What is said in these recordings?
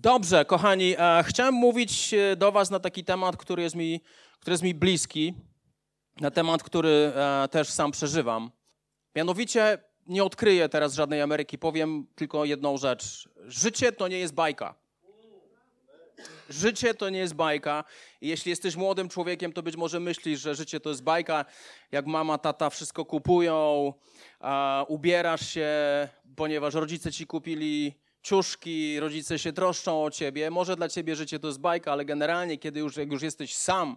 Dobrze, kochani, e, chciałem mówić e, do Was na taki temat, który jest mi, który jest mi bliski, na temat, który e, też sam przeżywam. Mianowicie nie odkryję teraz żadnej Ameryki, powiem tylko jedną rzecz. Życie to nie jest bajka. Życie to nie jest bajka. Jeśli jesteś młodym człowiekiem, to być może myślisz, że życie to jest bajka, jak mama, tata wszystko kupują, ubierasz się, ponieważ rodzice ci kupili ciuszki, rodzice się troszczą o ciebie. Może dla ciebie życie to jest bajka, ale generalnie, kiedy już, jak już jesteś sam,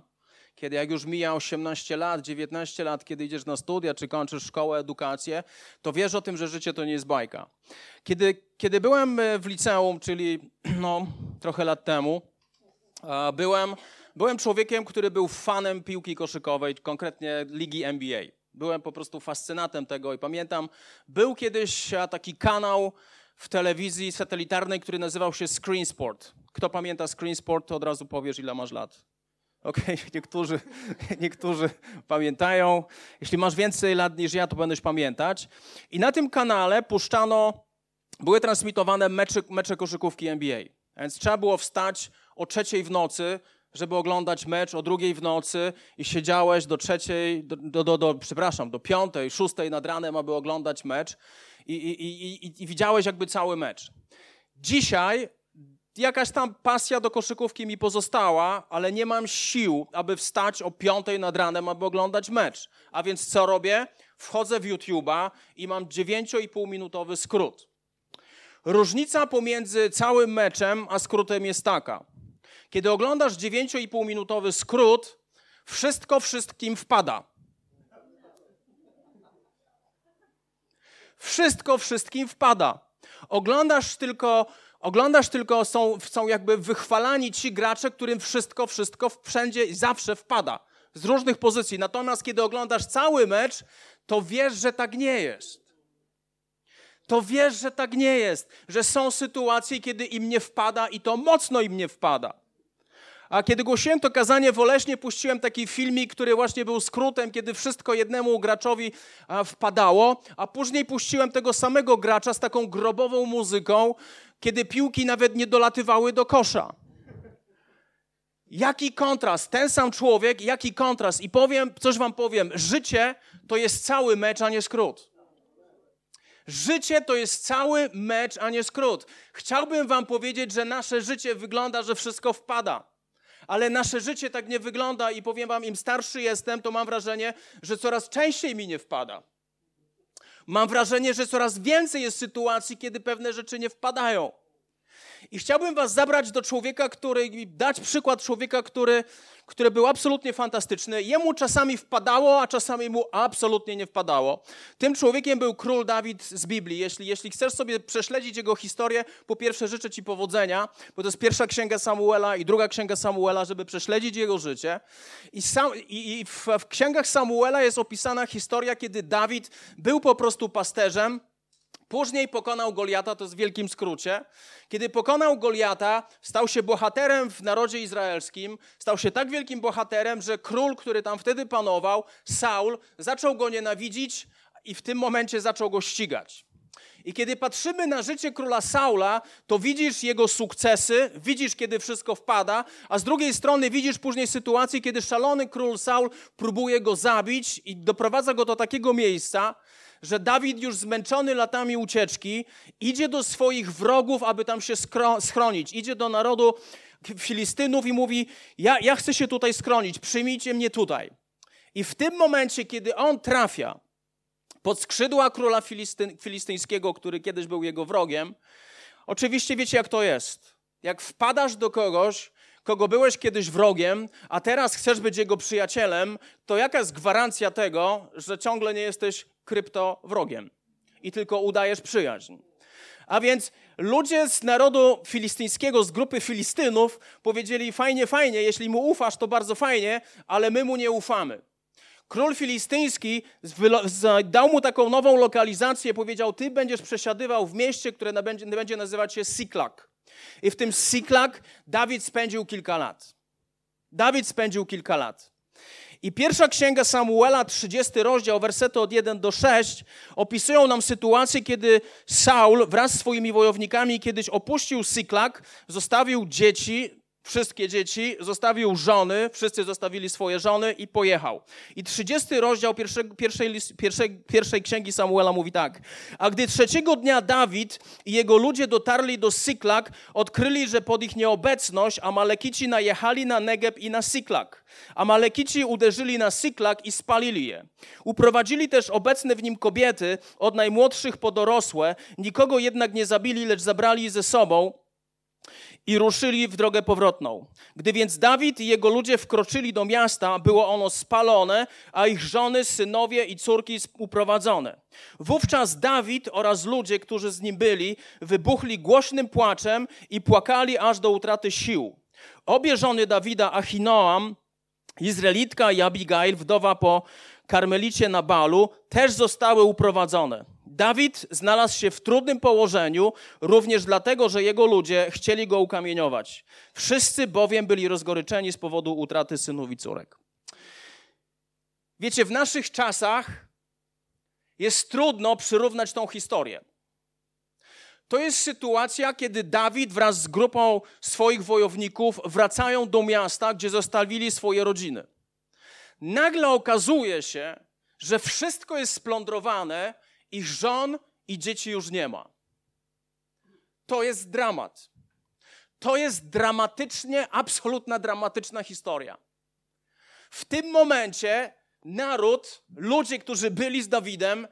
kiedy jak już mija 18 lat, 19 lat, kiedy idziesz na studia czy kończysz szkołę, edukację, to wiesz o tym, że życie to nie jest bajka. Kiedy, kiedy byłem e, w liceum, czyli no, trochę lat temu, byłem, byłem człowiekiem, który był fanem piłki koszykowej, konkretnie ligi NBA. Byłem po prostu fascynatem tego i pamiętam, był kiedyś taki kanał w telewizji satelitarnej, który nazywał się Screen Sport. Kto pamięta Screen Sport, to od razu powiesz, ile masz lat. Okej, okay, niektórzy, niektórzy pamiętają. Jeśli masz więcej lat niż ja, to będziesz pamiętać. I na tym kanale puszczano, były transmitowane mecze, mecze koszykówki NBA. Więc trzeba było wstać o trzeciej w nocy, żeby oglądać mecz o drugiej w nocy i siedziałeś do trzeciej, do, do, do, przepraszam, do piątej, szóstej nad ranem, aby oglądać mecz i, i, i, i widziałeś jakby cały mecz. Dzisiaj jakaś tam pasja do koszykówki mi pozostała, ale nie mam sił, aby wstać o piątej nad ranem, aby oglądać mecz. A więc co robię? Wchodzę w YouTube'a i mam 9,5 minutowy skrót. Różnica pomiędzy całym meczem a skrótem jest taka. Kiedy oglądasz 9,5 minutowy skrót, wszystko wszystkim wpada. Wszystko wszystkim wpada. Oglądasz tylko, oglądasz tylko są, są jakby wychwalani ci gracze, którym wszystko, wszystko wszędzie i zawsze wpada. Z różnych pozycji. Natomiast kiedy oglądasz cały mecz, to wiesz, że tak nie jest. To wiesz, że tak nie jest. Że są sytuacje, kiedy im nie wpada i to mocno im nie wpada. A kiedy głosiłem to kazanie w Oleśnie, puściłem taki filmik, który właśnie był skrótem, kiedy wszystko jednemu graczowi wpadało, a później puściłem tego samego gracza z taką grobową muzyką, kiedy piłki nawet nie dolatywały do kosza. Jaki kontrast, ten sam człowiek, jaki kontrast. I powiem, coś wam powiem, życie to jest cały mecz, a nie skrót. Życie to jest cały mecz, a nie skrót. Chciałbym wam powiedzieć, że nasze życie wygląda, że wszystko wpada ale nasze życie tak nie wygląda i powiem wam, im starszy jestem, to mam wrażenie, że coraz częściej mi nie wpada. Mam wrażenie, że coraz więcej jest sytuacji, kiedy pewne rzeczy nie wpadają. I chciałbym was zabrać do człowieka, który, dać przykład człowieka, który, który był absolutnie fantastyczny. Jemu czasami wpadało, a czasami mu absolutnie nie wpadało. Tym człowiekiem był król Dawid z Biblii. Jeśli, jeśli chcesz sobie prześledzić jego historię, po pierwsze życzę ci powodzenia, bo to jest pierwsza księga Samuela i druga księga Samuela, żeby prześledzić jego życie. I, sam, i, i w, w księgach Samuela jest opisana historia, kiedy Dawid był po prostu pasterzem, Później pokonał Goliata, to jest w wielkim skrócie. Kiedy pokonał Goliata, stał się bohaterem w narodzie izraelskim, stał się tak wielkim bohaterem, że król, który tam wtedy panował, Saul, zaczął go nienawidzić i w tym momencie zaczął go ścigać. I kiedy patrzymy na życie króla Saula, to widzisz jego sukcesy, widzisz, kiedy wszystko wpada, a z drugiej strony widzisz później sytuację, kiedy szalony król Saul próbuje go zabić i doprowadza go do takiego miejsca, że Dawid już zmęczony latami ucieczki idzie do swoich wrogów, aby tam się schronić. Idzie do narodu Filistynów i mówi: ja, ja chcę się tutaj schronić, przyjmijcie mnie tutaj. I w tym momencie, kiedy on trafia pod skrzydła króla Filistyn, filistyńskiego, który kiedyś był jego wrogiem, oczywiście wiecie, jak to jest. Jak wpadasz do kogoś, kogo byłeś kiedyś wrogiem, a teraz chcesz być jego przyjacielem, to jaka jest gwarancja tego, że ciągle nie jesteś kryptowrogiem i tylko udajesz przyjaźń? A więc ludzie z narodu filistyńskiego, z grupy Filistynów powiedzieli: Fajnie, fajnie, jeśli mu ufasz, to bardzo fajnie, ale my mu nie ufamy. Król filistyński dał mu taką nową lokalizację, powiedział: Ty będziesz przesiadywał w mieście, które będzie nazywać się Siklak. I w tym Siklak Dawid spędził kilka lat. Dawid spędził kilka lat. I pierwsza księga Samuela, 30 rozdział, wersety od 1 do 6, opisują nam sytuację, kiedy Saul wraz z swoimi wojownikami kiedyś opuścił Syklak, zostawił dzieci, wszystkie dzieci, zostawił żony, wszyscy zostawili swoje żony i pojechał. I 30 rozdział pierwszej, pierwszej, pierwszej, księgi Samuela mówi tak. A gdy trzeciego dnia Dawid i jego ludzie dotarli do Syklak, odkryli, że pod ich nieobecność Amalekici najechali na Negeb i na Syklak. Amalekici uderzyli na Syklak i spalili je. Uprowadzili też obecne w nim kobiety, od najmłodszych po dorosłe, nikogo jednak nie zabili, lecz zabrali ze sobą i ruszyli w drogę powrotną. Gdy więc Dawid i jego ludzie wkroczyli do miasta, było ono spalone, a ich żony, synowie i córki uprowadzone. Wówczas Dawid oraz ludzie, którzy z nim byli, wybuchli głośnym płaczem i płakali aż do utraty sił. Obie żony Dawida, Achinoam, Izraelitka i Abigail, wdowa po karmelicie na Balu, też zostały uprowadzone. Dawid znalazł się w trudnym położeniu, również dlatego, że jego ludzie chcieli go ukamieniować. Wszyscy bowiem byli rozgoryczeni z powodu utraty synów i córek. Wiecie, w naszych czasach jest trudno przyrównać tą historię. To jest sytuacja, kiedy Dawid wraz z grupą swoich wojowników wracają do miasta, gdzie zostawili swoje rodziny. Nagle okazuje się, że wszystko jest splądrowane ich żon i dzieci już nie ma. To jest dramat. To jest dramatycznie, absolutna dramatyczna historia. W tym momencie naród, ludzie, którzy byli z Dawidem,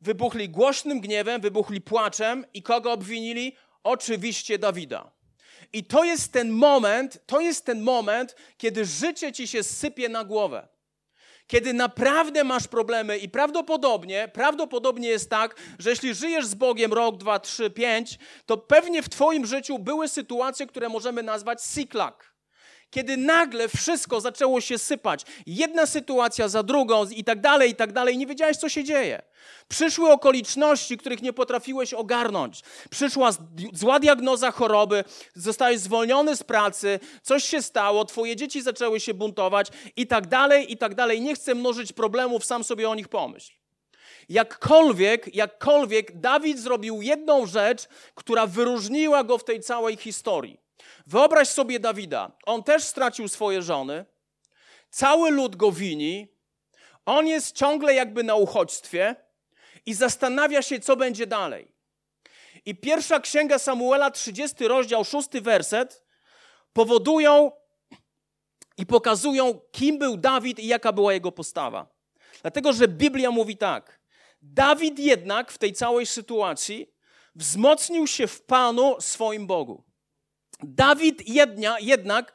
wybuchli głośnym gniewem, wybuchli płaczem i kogo obwinili? Oczywiście Dawida. I to jest ten moment, to jest ten moment, kiedy życie ci się sypie na głowę kiedy naprawdę masz problemy i prawdopodobnie, prawdopodobnie jest tak, że jeśli żyjesz z Bogiem rok, dwa, trzy, pięć, to pewnie w twoim życiu były sytuacje, które możemy nazwać siklak kiedy nagle wszystko zaczęło się sypać, jedna sytuacja za drugą i tak dalej, i tak dalej, nie wiedziałeś, co się dzieje. Przyszły okoliczności, których nie potrafiłeś ogarnąć. Przyszła zła diagnoza choroby, zostałeś zwolniony z pracy, coś się stało, twoje dzieci zaczęły się buntować i tak dalej, i tak dalej. Nie chcę mnożyć problemów, sam sobie o nich pomyśl. Jakkolwiek, jakkolwiek Dawid zrobił jedną rzecz, która wyróżniła go w tej całej historii. Wyobraź sobie Dawida. On też stracił swoje żony. Cały lud go wini. On jest ciągle jakby na uchodźstwie i zastanawia się, co będzie dalej. I pierwsza księga Samuela, 30 rozdział, 6 werset, powodują i pokazują, kim był Dawid i jaka była jego postawa. Dlatego, że Biblia mówi tak. Dawid jednak w tej całej sytuacji wzmocnił się w Panu swoim Bogu. Dawid jedna, jednak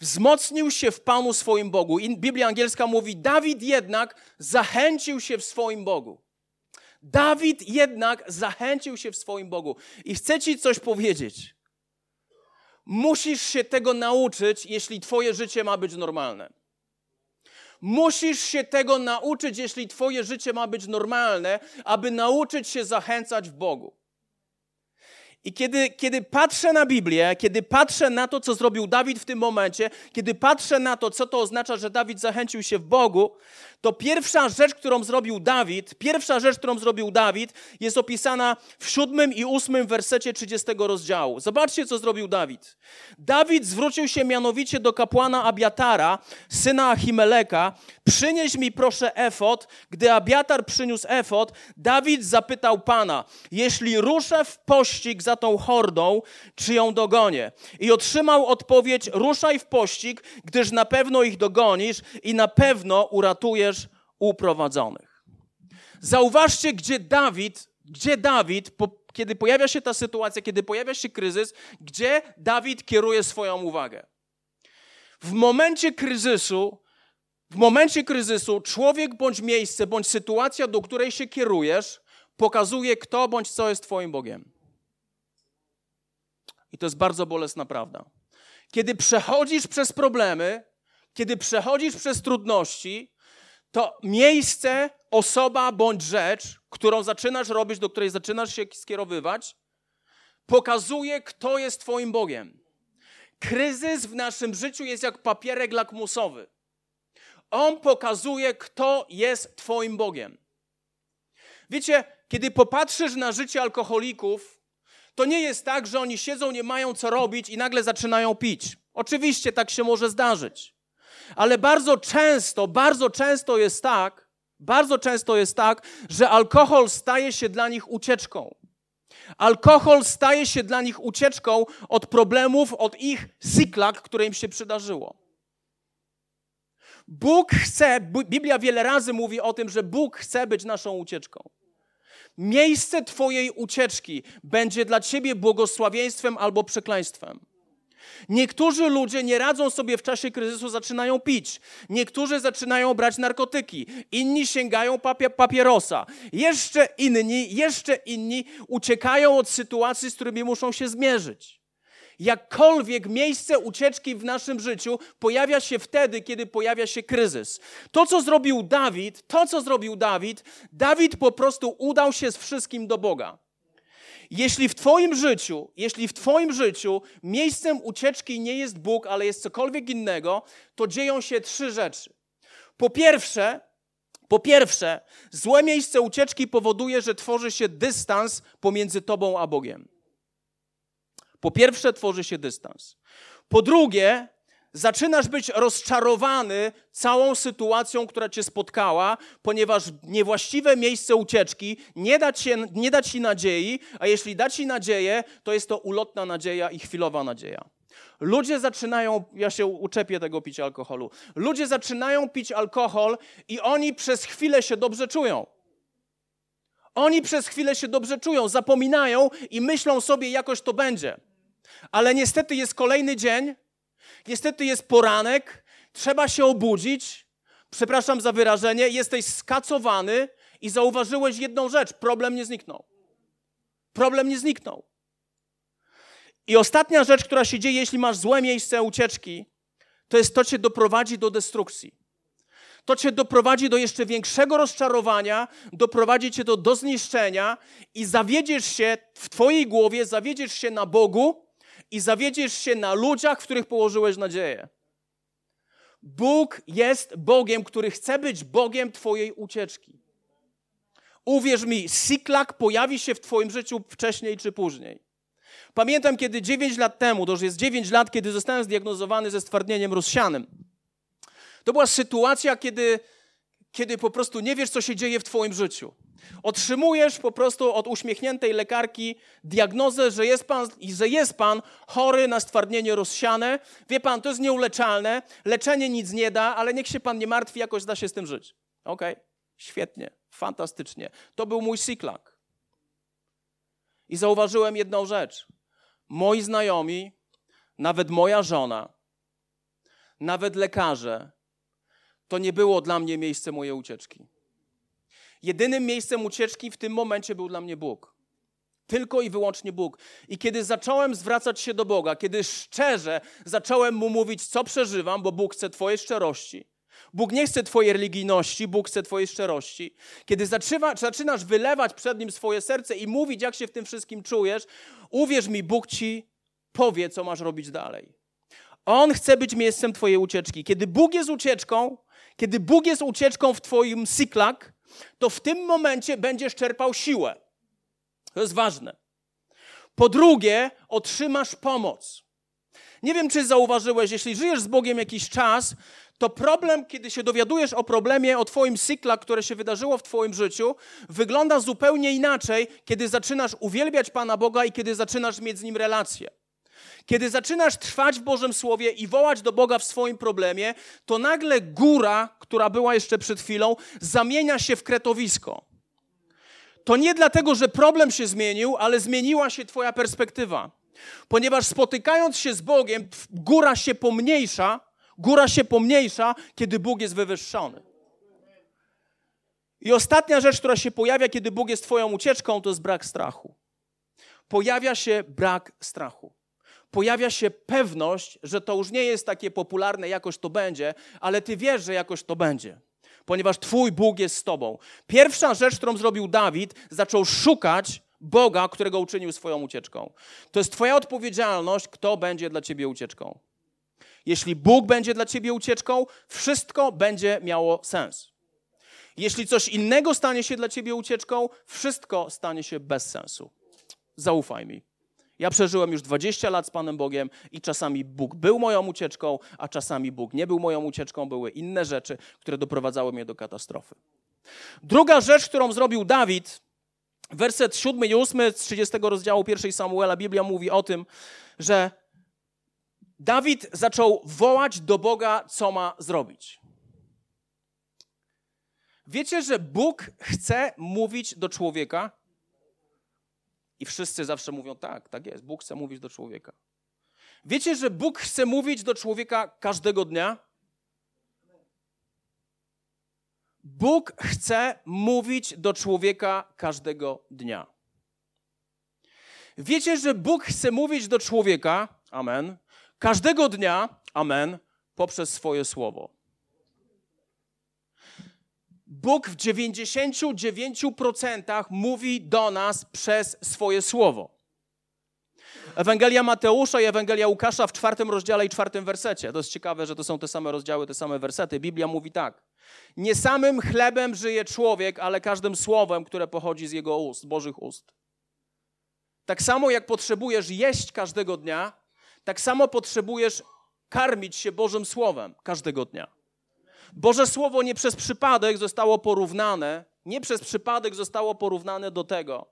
wzmocnił się w Panu swoim Bogu. Biblia angielska mówi, Dawid jednak zachęcił się w swoim Bogu. Dawid jednak zachęcił się w swoim Bogu. I chcę Ci coś powiedzieć. Musisz się tego nauczyć, jeśli Twoje życie ma być normalne. Musisz się tego nauczyć, jeśli Twoje życie ma być normalne, aby nauczyć się zachęcać w Bogu. I kiedy, kiedy patrzę na Biblię, kiedy patrzę na to, co zrobił Dawid w tym momencie, kiedy patrzę na to, co to oznacza, że Dawid zachęcił się w Bogu, to pierwsza rzecz, którą zrobił Dawid, pierwsza rzecz, którą zrobił Dawid, jest opisana w siódmym i ósmym wersecie 30 rozdziału. Zobaczcie, co zrobił Dawid. Dawid zwrócił się mianowicie do kapłana Abiatara, syna Achimeleka. Przynieś mi proszę efot. Gdy Abiatar przyniósł efot, Dawid zapytał Pana, jeśli ruszę w pościg za tą hordą, czy ją dogonię? I otrzymał odpowiedź, ruszaj w pościg, gdyż na pewno ich dogonisz i na pewno uratujesz uprowadzonych. Zauważcie, gdzie Dawid, gdzie Dawid, po, kiedy pojawia się ta sytuacja, kiedy pojawia się kryzys, gdzie Dawid kieruje swoją uwagę. W momencie kryzysu, w momencie kryzysu człowiek bądź miejsce, bądź sytuacja, do której się kierujesz, pokazuje, kto bądź co jest Twoim Bogiem. I to jest bardzo bolesna prawda. Kiedy przechodzisz przez problemy, kiedy przechodzisz przez trudności, to miejsce, osoba bądź rzecz, którą zaczynasz robić, do której zaczynasz się skierowywać, pokazuje, kto jest Twoim Bogiem. Kryzys w naszym życiu jest jak papierek lakmusowy. On pokazuje, kto jest Twoim Bogiem. Wiecie, kiedy popatrzysz na życie alkoholików, to nie jest tak, że oni siedzą, nie mają co robić i nagle zaczynają pić. Oczywiście tak się może zdarzyć. Ale bardzo często, bardzo często jest tak, bardzo często jest tak, że alkohol staje się dla nich ucieczką. Alkohol staje się dla nich ucieczką od problemów, od ich cyklak, które im się przydarzyło. Bóg chce, Biblia wiele razy mówi o tym, że Bóg chce być naszą ucieczką. Miejsce Twojej ucieczki będzie dla Ciebie błogosławieństwem albo przekleństwem. Niektórzy ludzie nie radzą sobie w czasie kryzysu, zaczynają pić. Niektórzy zaczynają brać narkotyki. Inni sięgają papierosa. Jeszcze inni, jeszcze inni uciekają od sytuacji, z którymi muszą się zmierzyć. Jakkolwiek miejsce ucieczki w naszym życiu pojawia się wtedy, kiedy pojawia się kryzys. To, co zrobił Dawid, to, co zrobił Dawid, Dawid po prostu udał się z wszystkim do Boga. Jeśli w Twoim życiu, jeśli w Twoim życiu miejscem ucieczki nie jest Bóg, ale jest cokolwiek innego, to dzieją się trzy rzeczy. Po pierwsze, po pierwsze, złe miejsce ucieczki powoduje, że tworzy się dystans pomiędzy Tobą a Bogiem. Po pierwsze, tworzy się dystans. Po drugie, zaczynasz być rozczarowany całą sytuacją, która cię spotkała, ponieważ niewłaściwe miejsce ucieczki nie da, ci, nie da ci nadziei, a jeśli da ci nadzieję, to jest to ulotna nadzieja i chwilowa nadzieja. Ludzie zaczynają, ja się uczepię tego picia alkoholu, ludzie zaczynają pić alkohol i oni przez chwilę się dobrze czują. Oni przez chwilę się dobrze czują, zapominają i myślą sobie, jakoś to będzie. Ale niestety jest kolejny dzień, Niestety jest poranek, trzeba się obudzić. Przepraszam za wyrażenie, jesteś skacowany i zauważyłeś jedną rzecz: problem nie zniknął. Problem nie zniknął. I ostatnia rzecz, która się dzieje, jeśli masz złe miejsce ucieczki, to jest to cię doprowadzi do destrukcji. To cię doprowadzi do jeszcze większego rozczarowania, doprowadzi cię do, do zniszczenia i zawiedziesz się w twojej głowie, zawiedziesz się na Bogu, i zawiedziesz się na ludziach, w których położyłeś nadzieję. Bóg jest Bogiem, który chce być Bogiem Twojej ucieczki. Uwierz mi, siklak pojawi się w Twoim życiu wcześniej czy później. Pamiętam, kiedy 9 lat temu, to już jest 9 lat, kiedy zostałem zdiagnozowany ze stwardnieniem rozsianym. To była sytuacja, kiedy, kiedy po prostu nie wiesz, co się dzieje w Twoim życiu. Otrzymujesz po prostu od uśmiechniętej lekarki diagnozę, że jest pan, że jest pan chory na stwardnienie rozsiane. Wie pan, to jest nieuleczalne, leczenie nic nie da, ale niech się pan nie martwi, jakoś da się z tym żyć. Okej, okay. świetnie, fantastycznie. To był mój cyklak. I zauważyłem jedną rzecz. Moi znajomi, nawet moja żona, nawet lekarze, to nie było dla mnie miejsce mojej ucieczki. Jedynym miejscem ucieczki w tym momencie był dla mnie Bóg. Tylko i wyłącznie Bóg. I kiedy zacząłem zwracać się do Boga, kiedy szczerze zacząłem mu mówić, co przeżywam, bo Bóg chce Twojej szczerości. Bóg nie chce Twojej religijności, Bóg chce Twojej szczerości. Kiedy zaczyna, zaczynasz wylewać przed Nim swoje serce i mówić, jak się w tym wszystkim czujesz, uwierz mi, Bóg Ci powie, co masz robić dalej. On chce być miejscem Twojej ucieczki. Kiedy Bóg jest ucieczką, kiedy Bóg jest ucieczką w Twoim cyklak, to w tym momencie będziesz czerpał siłę. To jest ważne. Po drugie, otrzymasz pomoc. Nie wiem, czy zauważyłeś, jeśli żyjesz z Bogiem jakiś czas, to problem, kiedy się dowiadujesz o problemie, o Twoim cykla, które się wydarzyło w Twoim życiu, wygląda zupełnie inaczej, kiedy zaczynasz uwielbiać Pana Boga i kiedy zaczynasz mieć z Nim relację. Kiedy zaczynasz trwać w Bożym Słowie i wołać do Boga w swoim problemie, to nagle góra, która była jeszcze przed chwilą, zamienia się w kretowisko. To nie dlatego, że problem się zmienił, ale zmieniła się Twoja perspektywa. Ponieważ spotykając się z Bogiem, góra się pomniejsza, góra się pomniejsza, kiedy Bóg jest wywyższony. I ostatnia rzecz, która się pojawia, kiedy Bóg jest Twoją ucieczką, to jest brak strachu. Pojawia się brak strachu pojawia się pewność, że to już nie jest takie popularne, jakoś to będzie, ale ty wiesz, że jakoś to będzie, ponieważ Twój Bóg jest z Tobą. Pierwsza rzecz, którą zrobił Dawid, zaczął szukać Boga, którego uczynił swoją ucieczką. To jest Twoja odpowiedzialność, kto będzie dla Ciebie ucieczką. Jeśli Bóg będzie dla ciebie ucieczką, wszystko będzie miało sens. Jeśli coś innego stanie się dla ciebie ucieczką, wszystko stanie się bez sensu. Zaufaj mi. Ja przeżyłem już 20 lat z Panem Bogiem i czasami Bóg był moją ucieczką, a czasami Bóg nie był moją ucieczką, były inne rzeczy, które doprowadzały mnie do katastrofy. Druga rzecz, którą zrobił Dawid, werset 7 i 8 z 30 rozdziału 1 Samuela, Biblia mówi o tym, że Dawid zaczął wołać do Boga, co ma zrobić. Wiecie, że Bóg chce mówić do człowieka? I wszyscy zawsze mówią tak, tak jest. Bóg chce mówić do człowieka. Wiecie, że Bóg chce mówić do człowieka każdego dnia? Bóg chce mówić do człowieka każdego dnia. Wiecie, że Bóg chce mówić do człowieka, amen, każdego dnia, amen, poprzez swoje słowo. Bóg w 99% mówi do nas przez swoje słowo. Ewangelia Mateusza i Ewangelia Łukasza w czwartym rozdziale i czwartym wersecie. To jest ciekawe, że to są te same rozdziały, te same wersety. Biblia mówi tak. Nie samym chlebem żyje człowiek, ale każdym słowem, które pochodzi z jego ust, Bożych ust. Tak samo jak potrzebujesz jeść każdego dnia, tak samo potrzebujesz karmić się Bożym Słowem każdego dnia. Boże Słowo nie przez przypadek zostało porównane, nie przez przypadek zostało porównane do tego,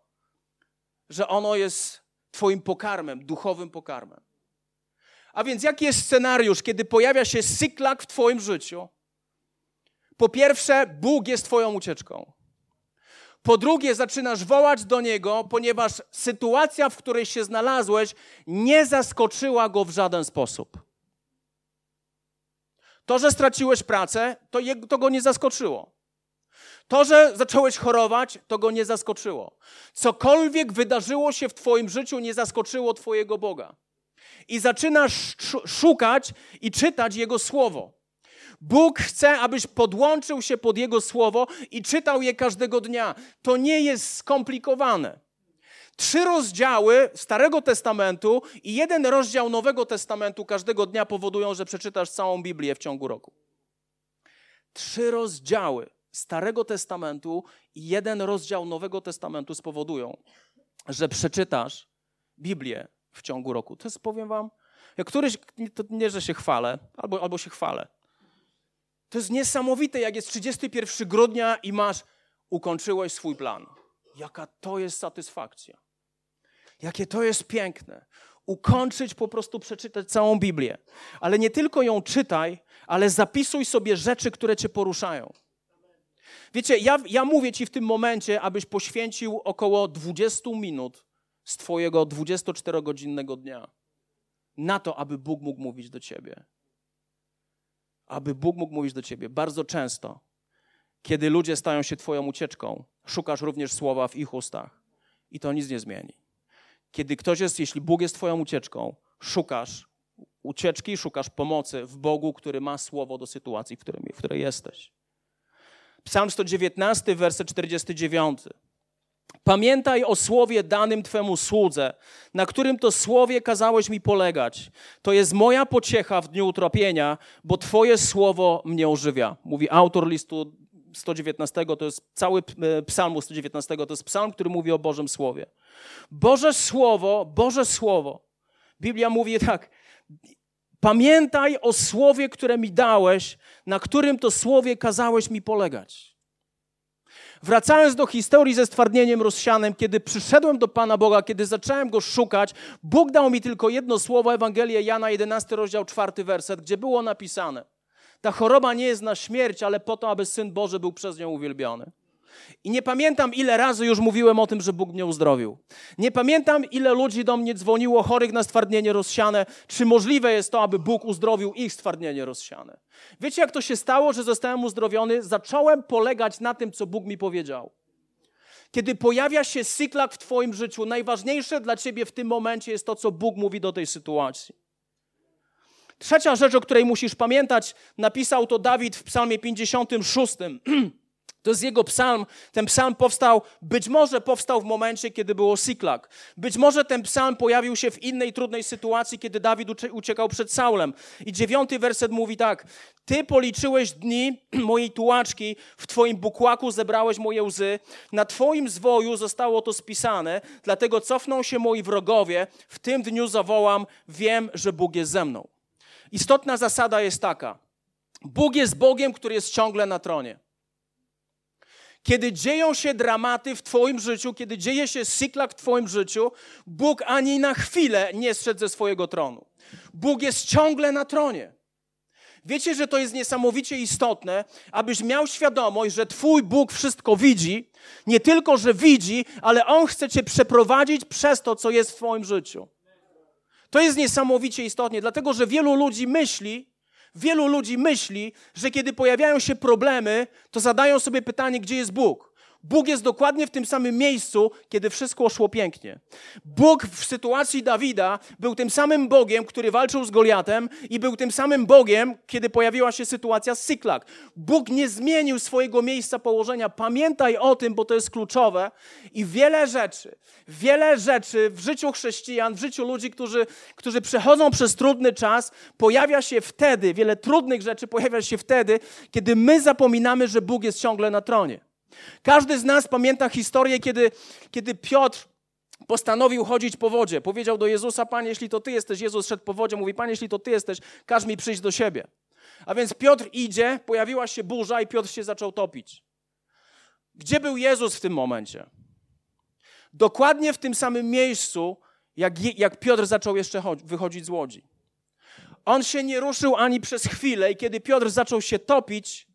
że ono jest Twoim pokarmem, duchowym pokarmem. A więc jaki jest scenariusz, kiedy pojawia się syklak w Twoim życiu? Po pierwsze, Bóg jest Twoją ucieczką. Po drugie, zaczynasz wołać do Niego, ponieważ sytuacja, w której się znalazłeś, nie zaskoczyła go w żaden sposób. To, że straciłeś pracę, to, to go nie zaskoczyło. To, że zacząłeś chorować, to go nie zaskoczyło. Cokolwiek wydarzyło się w Twoim życiu, nie zaskoczyło Twojego Boga. I zaczynasz szukać i czytać Jego słowo. Bóg chce, abyś podłączył się pod Jego słowo i czytał je każdego dnia. To nie jest skomplikowane. Trzy rozdziały Starego Testamentu i jeden rozdział Nowego Testamentu każdego dnia powodują, że przeczytasz całą Biblię w ciągu roku. Trzy rozdziały Starego Testamentu i jeden rozdział Nowego Testamentu spowodują, że przeczytasz Biblię w ciągu roku. To jest, powiem wam, jak któryś, to nie, że się chwalę, albo, albo się chwalę. To jest niesamowite, jak jest 31 grudnia i masz, ukończyłeś swój plan. Jaka to jest satysfakcja. Jakie to jest piękne. Ukończyć, po prostu przeczytać całą Biblię. Ale nie tylko ją czytaj, ale zapisuj sobie rzeczy, które cię poruszają. Wiecie, ja, ja mówię ci w tym momencie, abyś poświęcił około 20 minut z twojego 24-godzinnego dnia na to, aby Bóg mógł mówić do ciebie. Aby Bóg mógł mówić do ciebie. Bardzo często, kiedy ludzie stają się twoją ucieczką, szukasz również słowa w ich ustach i to nic nie zmieni. Kiedy ktoś jest, jeśli Bóg jest Twoją ucieczką, szukasz ucieczki, szukasz pomocy w Bogu, który ma słowo do sytuacji, w której, w której jesteś. Psalm 119, werset 49. Pamiętaj o słowie danym Twemu słudze, na którym to słowie kazałeś mi polegać. To jest moja pociecha w dniu utropienia, bo Twoje słowo mnie ożywia. Mówi autor listu 119, to jest cały e, psalmu 119, to jest psalm, który mówi o Bożym Słowie. Boże Słowo, Boże Słowo. Biblia mówi tak, pamiętaj o Słowie, które mi dałeś, na którym to Słowie kazałeś mi polegać. Wracając do historii ze stwardnieniem rozsianym, kiedy przyszedłem do Pana Boga, kiedy zacząłem Go szukać, Bóg dał mi tylko jedno słowo, Ewangelię Jana, 11 rozdział, 4 werset, gdzie było napisane – ta choroba nie jest na śmierć, ale po to, aby Syn Boży był przez nią uwielbiony. I nie pamiętam, ile razy już mówiłem o tym, że Bóg mnie uzdrowił. Nie pamiętam, ile ludzi do mnie dzwoniło chorych na stwardnienie rozsiane. Czy możliwe jest to, aby Bóg uzdrowił ich stwardnienie rozsiane? Wiecie, jak to się stało, że zostałem uzdrowiony? Zacząłem polegać na tym, co Bóg mi powiedział. Kiedy pojawia się cyklak w Twoim życiu, najważniejsze dla Ciebie w tym momencie jest to, co Bóg mówi do tej sytuacji. Trzecia rzecz, o której musisz pamiętać, napisał to Dawid w Psalmie 56. To jest jego psalm. Ten psalm powstał, być może powstał w momencie, kiedy było Siklak. Być może ten psalm pojawił się w innej trudnej sytuacji, kiedy Dawid uciekał przed Saulem. I dziewiąty werset mówi tak. Ty policzyłeś dni mojej tułaczki, w twoim bukłaku zebrałeś moje łzy. Na twoim zwoju zostało to spisane, dlatego cofną się moi wrogowie. W tym dniu zawołam, wiem, że Bóg jest ze mną. Istotna zasada jest taka. Bóg jest Bogiem, który jest ciągle na tronie. Kiedy dzieją się dramaty w Twoim życiu, kiedy dzieje się syklak w Twoim życiu, Bóg ani na chwilę nie zszedł ze swojego tronu. Bóg jest ciągle na tronie. Wiecie, że to jest niesamowicie istotne, abyś miał świadomość, że Twój Bóg wszystko widzi. Nie tylko, że widzi, ale On chce Cię przeprowadzić przez to, co jest w Twoim życiu. To jest niesamowicie istotne, dlatego że wielu ludzi myśli, Wielu ludzi myśli, że kiedy pojawiają się problemy, to zadają sobie pytanie, gdzie jest Bóg. Bóg jest dokładnie w tym samym miejscu, kiedy wszystko szło pięknie. Bóg w sytuacji Dawida był tym samym Bogiem, który walczył z Goliatem i był tym samym Bogiem, kiedy pojawiła się sytuacja z Syklak. Bóg nie zmienił swojego miejsca położenia. Pamiętaj o tym, bo to jest kluczowe. I wiele rzeczy, wiele rzeczy w życiu chrześcijan, w życiu ludzi, którzy, którzy przechodzą przez trudny czas, pojawia się wtedy, wiele trudnych rzeczy pojawia się wtedy, kiedy my zapominamy, że Bóg jest ciągle na tronie. Każdy z nas pamięta historię, kiedy, kiedy Piotr postanowił chodzić po wodzie. Powiedział do Jezusa, Panie, jeśli to Ty jesteś, Jezus szedł po wodzie, mówi, Panie, jeśli to Ty jesteś, każ mi przyjść do siebie. A więc Piotr idzie, pojawiła się burza i Piotr się zaczął topić. Gdzie był Jezus w tym momencie? Dokładnie w tym samym miejscu, jak, jak Piotr zaczął jeszcze wychodzić z łodzi. On się nie ruszył ani przez chwilę i kiedy Piotr zaczął się topić,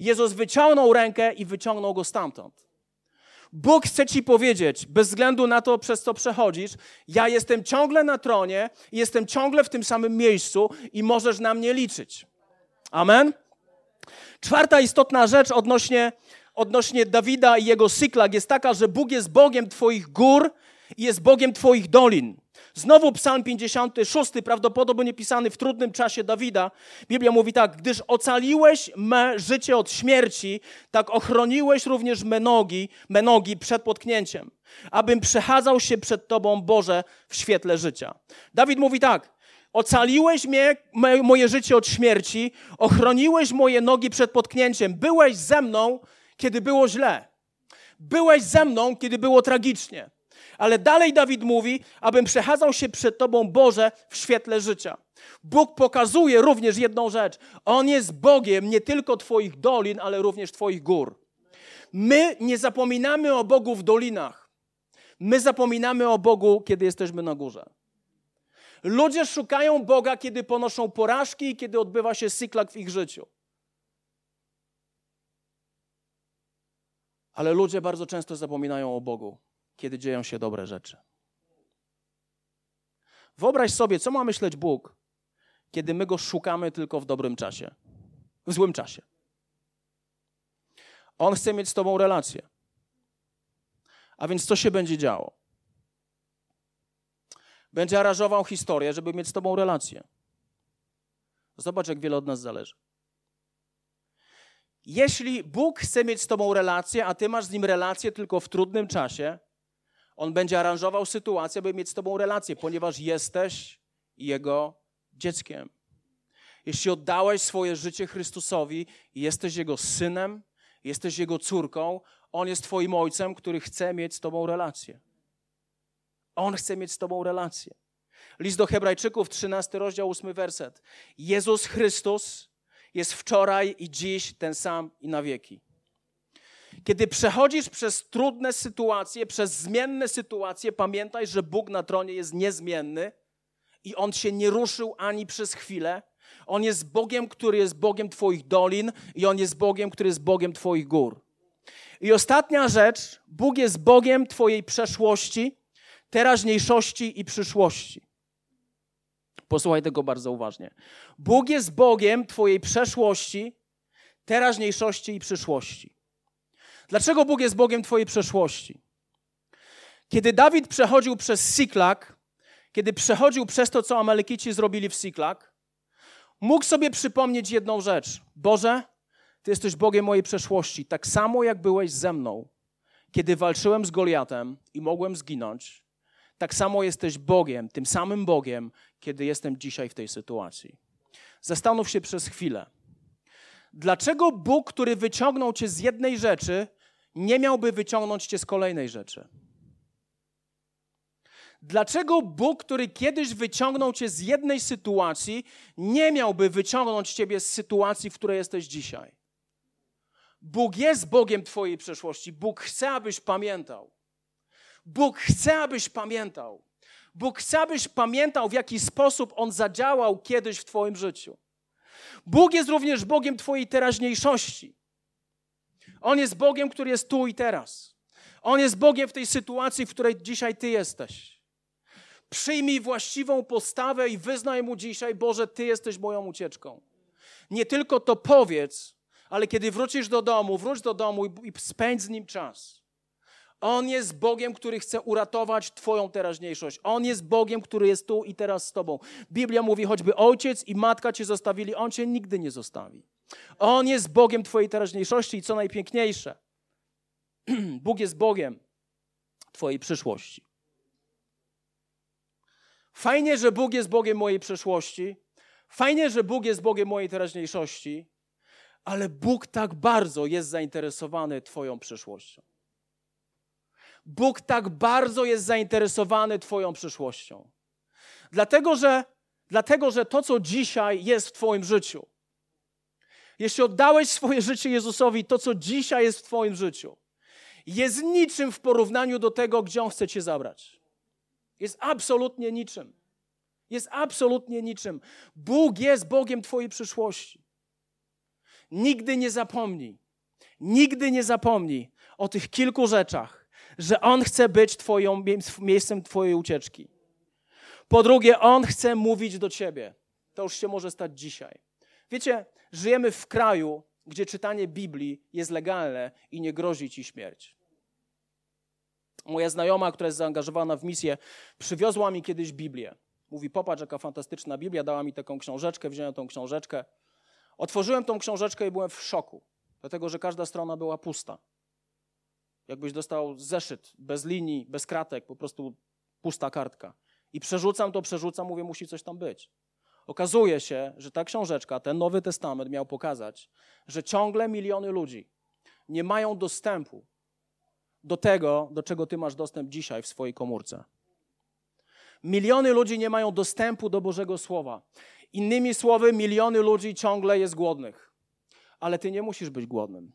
Jezus wyciągnął rękę i wyciągnął go stamtąd. Bóg chce ci powiedzieć, bez względu na to, przez co przechodzisz, ja jestem ciągle na tronie, jestem ciągle w tym samym miejscu i możesz na mnie liczyć. Amen? Czwarta istotna rzecz odnośnie, odnośnie Dawida i jego syklak jest taka, że Bóg jest Bogiem Twoich gór i jest Bogiem Twoich dolin. Znowu Psalm 56, prawdopodobnie pisany w trudnym czasie Dawida. Biblia mówi tak: Gdyż ocaliłeś me życie od śmierci, tak ochroniłeś również me nogi, me nogi przed potknięciem, abym przechadzał się przed Tobą, Boże, w świetle życia. Dawid mówi tak: Ocaliłeś mnie, moje życie od śmierci, ochroniłeś moje nogi przed potknięciem. Byłeś ze mną, kiedy było źle. Byłeś ze mną, kiedy było tragicznie. Ale dalej Dawid mówi, abym przechadzał się przed Tobą, Boże, w świetle życia. Bóg pokazuje również jedną rzecz. On jest Bogiem nie tylko Twoich dolin, ale również Twoich gór. My nie zapominamy o Bogu w dolinach. My zapominamy o Bogu, kiedy jesteśmy na górze. Ludzie szukają Boga, kiedy ponoszą porażki i kiedy odbywa się cyklak w ich życiu. Ale ludzie bardzo często zapominają o Bogu, kiedy dzieją się dobre rzeczy. Wyobraź sobie, co ma myśleć Bóg, kiedy my go szukamy tylko w dobrym czasie, w złym czasie. On chce mieć z Tobą relację. A więc co się będzie działo? Będzie aranżował historię, żeby mieć z Tobą relację. Zobacz, jak wiele od nas zależy. Jeśli Bóg chce mieć z Tobą relację, a Ty masz z Nim relację tylko w trudnym czasie, on będzie aranżował sytuację, by mieć z Tobą relację, ponieważ jesteś Jego dzieckiem. Jeśli oddałeś swoje życie Chrystusowi jesteś Jego synem, jesteś Jego córką, On jest Twoim ojcem, który chce mieć z Tobą relację. On chce mieć z Tobą relację. List do Hebrajczyków, 13 rozdział, 8 werset. Jezus Chrystus jest wczoraj i dziś ten sam i na wieki. Kiedy przechodzisz przez trudne sytuacje, przez zmienne sytuacje, pamiętaj, że Bóg na tronie jest niezmienny i On się nie ruszył ani przez chwilę. On jest Bogiem, który jest Bogiem Twoich dolin i On jest Bogiem, który jest Bogiem Twoich gór. I ostatnia rzecz, Bóg jest Bogiem Twojej przeszłości, teraźniejszości i przyszłości. Posłuchaj tego bardzo uważnie. Bóg jest Bogiem Twojej przeszłości, teraźniejszości i przyszłości. Dlaczego Bóg jest Bogiem Twojej przeszłości? Kiedy Dawid przechodził przez Siklak, kiedy przechodził przez to, co Amalekici zrobili w Siklak, mógł sobie przypomnieć jedną rzecz. Boże, Ty jesteś Bogiem mojej przeszłości, tak samo jak byłeś ze mną, kiedy walczyłem z Goliatem i mogłem zginąć, tak samo jesteś Bogiem, tym samym Bogiem, kiedy jestem dzisiaj w tej sytuacji. Zastanów się przez chwilę. Dlaczego Bóg, który wyciągnął cię z jednej rzeczy, nie miałby wyciągnąć cię z kolejnej rzeczy? Dlaczego Bóg, który kiedyś wyciągnął cię z jednej sytuacji, nie miałby wyciągnąć ciebie z sytuacji, w której jesteś dzisiaj? Bóg jest Bogiem Twojej przeszłości. Bóg chce, abyś pamiętał. Bóg chce, abyś pamiętał. Bóg chce, abyś pamiętał, w jaki sposób On zadziałał kiedyś w Twoim życiu. Bóg jest również Bogiem Twojej teraźniejszości. On jest Bogiem, który jest tu i teraz. On jest Bogiem w tej sytuacji, w której dzisiaj Ty jesteś. Przyjmij właściwą postawę i wyznaj Mu dzisiaj, Boże, Ty jesteś moją ucieczką. Nie tylko to powiedz, ale kiedy wrócisz do domu, wróć do domu i, spędź z Nim czas. On jest Bogiem, który chce uratować Twoją teraźniejszość. On jest Bogiem, który jest tu i teraz z Tobą. Biblia mówi, choćby ojciec i matka Cię zostawili, On Cię nigdy nie zostawi. On jest Bogiem Twojej teraźniejszości i co najpiękniejsze, Bóg jest Bogiem Twojej przyszłości. Fajnie, że Bóg jest Bogiem mojej przeszłości. Fajnie, że Bóg jest Bogiem mojej teraźniejszości, ale Bóg tak bardzo jest zainteresowany Twoją przyszłością. Bóg tak bardzo jest zainteresowany Twoją przyszłością. Dlatego że, dlatego, że to, co dzisiaj jest w Twoim życiu, jeśli oddałeś swoje życie Jezusowi, to, co dzisiaj jest w Twoim życiu, jest niczym w porównaniu do tego, gdzie On chce Cię zabrać. Jest absolutnie niczym. Jest absolutnie niczym. Bóg jest Bogiem Twojej przyszłości. Nigdy nie zapomnij, nigdy nie zapomnij o tych kilku rzeczach, że On chce być twoją, miejscem Twojej ucieczki. Po drugie, On chce mówić do Ciebie. To już się może stać dzisiaj. Wiecie, żyjemy w kraju, gdzie czytanie Biblii jest legalne i nie grozi Ci śmierć. Moja znajoma, która jest zaangażowana w misję, przywiozła mi kiedyś Biblię. Mówi, popatrz, jaka fantastyczna Biblia, dała mi taką książeczkę, wziąłem tą książeczkę. Otworzyłem tą książeczkę i byłem w szoku, dlatego że każda strona była pusta. Jakbyś dostał zeszyt, bez linii, bez kratek, po prostu pusta kartka. I przerzucam to, przerzucam, mówię, musi coś tam być. Okazuje się, że ta książeczka, ten Nowy Testament miał pokazać, że ciągle miliony ludzi nie mają dostępu do tego, do czego ty masz dostęp dzisiaj w swojej komórce. Miliony ludzi nie mają dostępu do Bożego Słowa. Innymi słowy, miliony ludzi ciągle jest głodnych. Ale ty nie musisz być głodnym.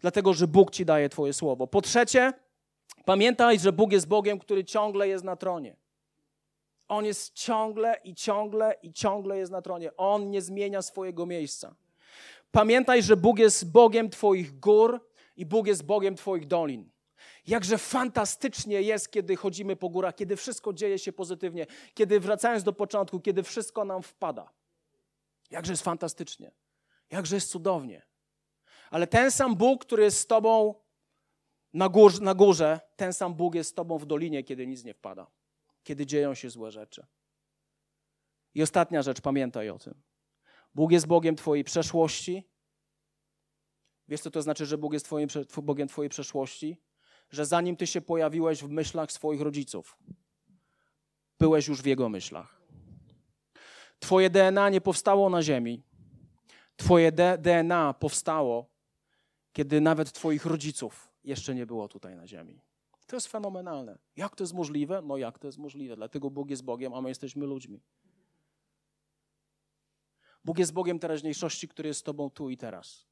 Dlatego, że Bóg ci daje Twoje słowo. Po trzecie, pamiętaj, że Bóg jest Bogiem, który ciągle jest na tronie. On jest ciągle i ciągle i ciągle jest na tronie. On nie zmienia swojego miejsca. Pamiętaj, że Bóg jest Bogiem Twoich gór i Bóg jest Bogiem Twoich dolin. Jakże fantastycznie jest, kiedy chodzimy po górach, kiedy wszystko dzieje się pozytywnie, kiedy wracając do początku, kiedy wszystko nam wpada. Jakże jest fantastycznie, jakże jest cudownie. Ale ten sam Bóg, który jest z Tobą na, gór, na górze, ten sam Bóg jest z Tobą w dolinie, kiedy nic nie wpada, kiedy dzieją się złe rzeczy. I ostatnia rzecz, pamiętaj o tym. Bóg jest Bogiem Twojej przeszłości. Wiesz, co to znaczy, że Bóg jest twoim, Bogiem Twojej przeszłości? że zanim ty się pojawiłeś w myślach swoich rodziców, byłeś już w jego myślach. Twoje DNA nie powstało na ziemi. Twoje DNA powstało, kiedy nawet Twoich rodziców jeszcze nie było tutaj na ziemi. To jest fenomenalne. Jak to jest możliwe? No jak to jest możliwe? Dlatego Bóg jest Bogiem, a my jesteśmy ludźmi. Bóg jest Bogiem teraźniejszości, który jest z Tobą tu i teraz.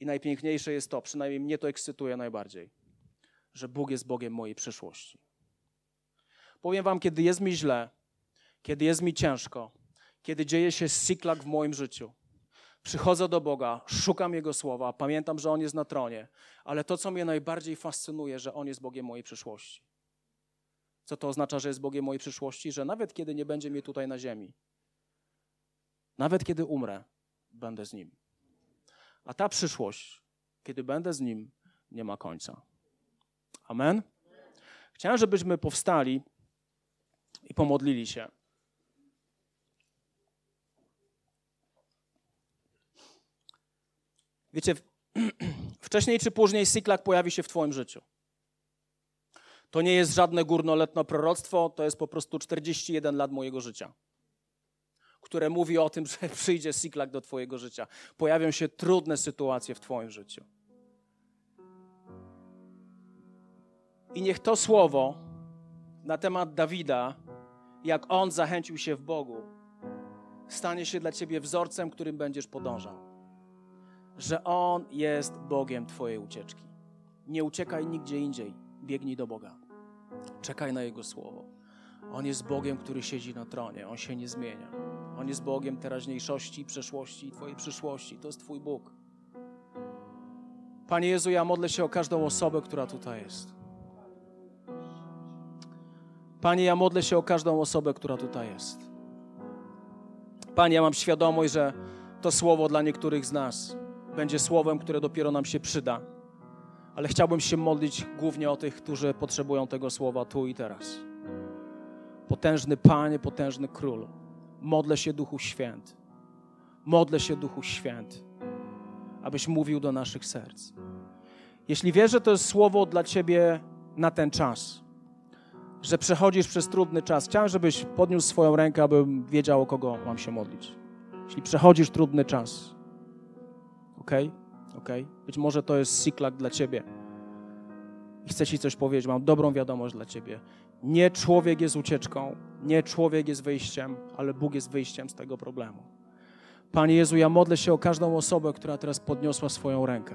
I najpiękniejsze jest to, przynajmniej mnie to ekscytuje najbardziej, że Bóg jest Bogiem mojej przyszłości. Powiem Wam, kiedy jest mi źle, kiedy jest mi ciężko, kiedy dzieje się siklak w moim życiu, przychodzę do Boga, szukam Jego słowa, pamiętam, że On jest na tronie, ale to, co mnie najbardziej fascynuje, że On jest Bogiem mojej przyszłości. Co to oznacza, że jest Bogiem mojej przyszłości? Że nawet kiedy nie będzie mnie tutaj na ziemi, nawet kiedy umrę, będę z Nim. A ta przyszłość, kiedy będę z Nim, nie ma końca. Amen? Chciałem, żebyśmy powstali i pomodlili się. Wiecie, wcześniej czy później Siklak pojawi się w Twoim życiu. To nie jest żadne górnoletno proroctwo, to jest po prostu 41 lat mojego życia, które mówi o tym, że przyjdzie Siklak do Twojego życia. Pojawią się trudne sytuacje w Twoim życiu. I niech to słowo na temat Dawida, jak on zachęcił się w Bogu, stanie się dla ciebie wzorcem, którym będziesz podążał. Że on jest Bogiem twojej ucieczki. Nie uciekaj nigdzie indziej, biegnij do Boga. Czekaj na Jego słowo. On jest Bogiem, który siedzi na tronie, on się nie zmienia. On jest Bogiem teraźniejszości, przeszłości i Twojej przyszłości. To jest Twój Bóg. Panie Jezu, ja modlę się o każdą osobę, która tutaj jest. Panie, ja modlę się o każdą osobę, która tutaj jest. Panie, ja mam świadomość, że to słowo dla niektórych z nas będzie słowem, które dopiero nam się przyda. Ale chciałbym się modlić głównie o tych, którzy potrzebują tego słowa tu i teraz. Potężny Panie, potężny Królu, modlę się Duchu Święty. Modlę się Duchu Święty, abyś mówił do naszych serc. Jeśli wiesz, że to jest słowo dla Ciebie na ten czas, że przechodzisz przez trudny czas. Chciałem, żebyś podniósł swoją rękę, abym wiedział, o kogo mam się modlić. Jeśli przechodzisz trudny czas, ok? Ok? Być może to jest siklak dla ciebie. I chcę ci coś powiedzieć. Mam dobrą wiadomość dla ciebie. Nie człowiek jest ucieczką, nie człowiek jest wyjściem, ale Bóg jest wyjściem z tego problemu. Panie Jezu, ja modlę się o każdą osobę, która teraz podniosła swoją rękę.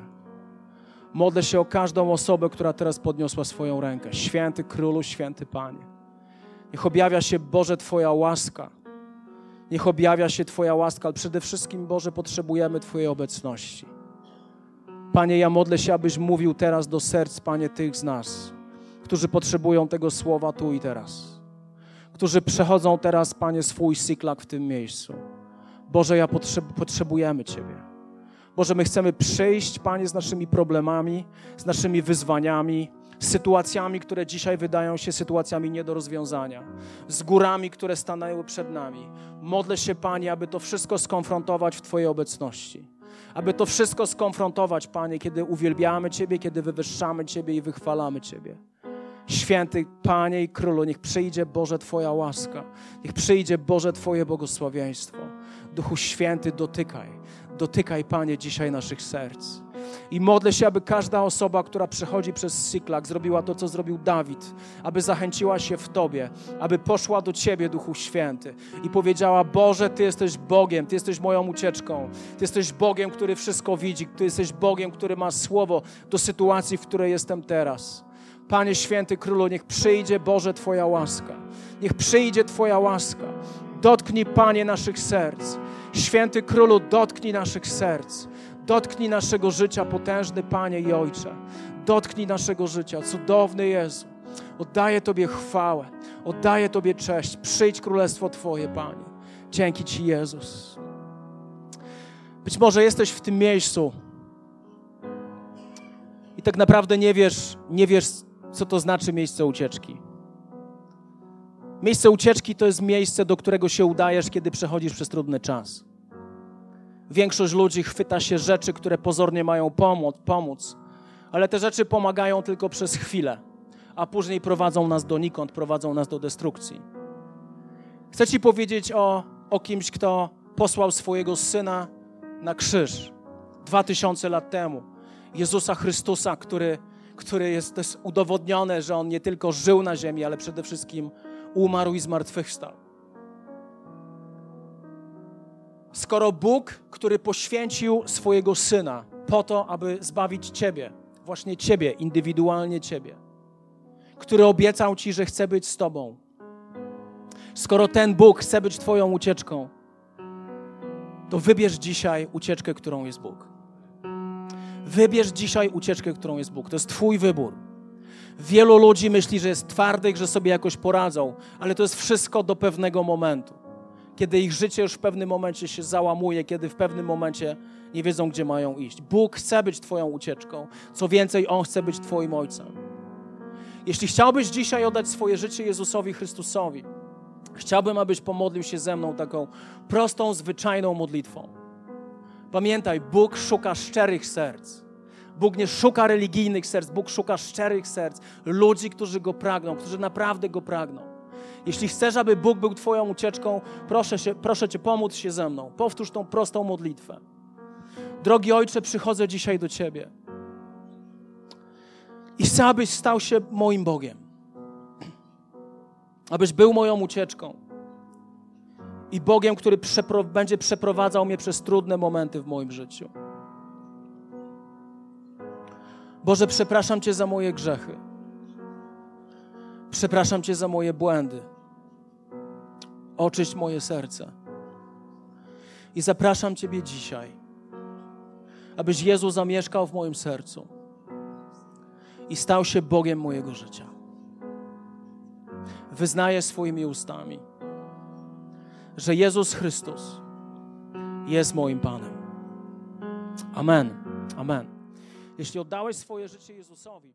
Modlę się o każdą osobę, która teraz podniosła swoją rękę. Święty Królu, święty Panie. Niech objawia się, Boże, Twoja łaska. Niech objawia się Twoja łaska, ale przede wszystkim, Boże, potrzebujemy Twojej obecności. Panie, ja modlę się, abyś mówił teraz do serc, Panie, tych z nas, którzy potrzebują tego słowa tu i teraz. Którzy przechodzą teraz, Panie, swój cyklak w tym miejscu. Boże, ja potrzeb potrzebujemy Ciebie. Boże, my chcemy przyjść, Panie, z naszymi problemami, z naszymi wyzwaniami, z sytuacjami, które dzisiaj wydają się sytuacjami nie do rozwiązania, z górami, które stanęły przed nami. Modlę się, Panie, aby to wszystko skonfrontować w Twojej obecności. Aby to wszystko skonfrontować, Panie, kiedy uwielbiamy Ciebie, kiedy wywyższamy Ciebie i wychwalamy Ciebie. Święty Panie i Królu, niech przyjdzie Boże Twoja łaska, niech przyjdzie Boże Twoje błogosławieństwo. Duchu Święty, dotykaj, Dotykaj, Panie, dzisiaj naszych serc. I modlę się, aby każda osoba, która przechodzi przez Siklak, zrobiła to, co zrobił Dawid, aby zachęciła się w Tobie, aby poszła do Ciebie, Duchu Święty, i powiedziała: Boże, Ty jesteś Bogiem, Ty jesteś moją ucieczką, Ty jesteś Bogiem, który wszystko widzi, Ty jesteś Bogiem, który ma słowo do sytuacji, w której jestem teraz. Panie Święty Królu, niech przyjdzie Boże Twoja łaska. Niech przyjdzie Twoja łaska. Dotknij, Panie, naszych serc. Święty Królu, dotknij naszych serc. Dotknij naszego życia, potężny Panie i Ojcze. Dotknij naszego życia, cudowny Jezu. Oddaję Tobie chwałę, oddaję Tobie cześć. Przyjdź królestwo Twoje, Panie. Dzięki Ci, Jezus. Być może jesteś w tym miejscu i tak naprawdę nie wiesz, nie wiesz, co to znaczy miejsce ucieczki. Miejsce ucieczki to jest miejsce, do którego się udajesz, kiedy przechodzisz przez trudny czas. Większość ludzi chwyta się rzeczy, które pozornie mają pomóc, pomóc, ale te rzeczy pomagają tylko przez chwilę, a później prowadzą nas donikąd, prowadzą nas do destrukcji. Chcę Ci powiedzieć o, o kimś, kto posłał swojego syna na krzyż dwa tysiące lat temu. Jezusa Chrystusa, który, który jest, jest udowodnione, że On nie tylko żył na ziemi, ale przede wszystkim umarł i zmartwychwstał. Skoro Bóg, który poświęcił swojego syna po to, aby zbawić Ciebie, właśnie Ciebie, indywidualnie Ciebie, który obiecał Ci, że chce być z Tobą, skoro ten Bóg chce być Twoją ucieczką, to wybierz dzisiaj ucieczkę, którą jest Bóg. Wybierz dzisiaj ucieczkę, którą jest Bóg. To jest Twój wybór. Wielu ludzi myśli, że jest twardych, że sobie jakoś poradzą, ale to jest wszystko do pewnego momentu. Kiedy ich życie już w pewnym momencie się załamuje, kiedy w pewnym momencie nie wiedzą, gdzie mają iść. Bóg chce być Twoją ucieczką. Co więcej, On chce być Twoim Ojcem. Jeśli chciałbyś dzisiaj oddać swoje życie Jezusowi Chrystusowi, chciałbym, abyś pomodlił się ze mną taką prostą, zwyczajną modlitwą. Pamiętaj, Bóg szuka szczerych serc. Bóg nie szuka religijnych serc, Bóg szuka szczerych serc, ludzi, którzy Go pragną, którzy naprawdę Go pragną. Jeśli chcesz, aby Bóg był Twoją ucieczką, proszę, się, proszę Cię, pomóc się ze mną. Powtórz tą prostą modlitwę. Drogi Ojcze, przychodzę dzisiaj do Ciebie. I chcę, abyś stał się moim Bogiem. Abyś był moją ucieczką. I Bogiem, który przepro będzie przeprowadzał mnie przez trudne momenty w moim życiu. Boże, przepraszam Cię za moje grzechy. Przepraszam Cię za moje błędy. Oczyść moje serce. I zapraszam Ciebie dzisiaj, abyś Jezu zamieszkał w moim sercu i stał się Bogiem mojego życia. Wyznaję swoimi ustami, że Jezus Chrystus jest moim Panem. Amen. Amen. Jeśli oddałeś swoje życie Jezusowi,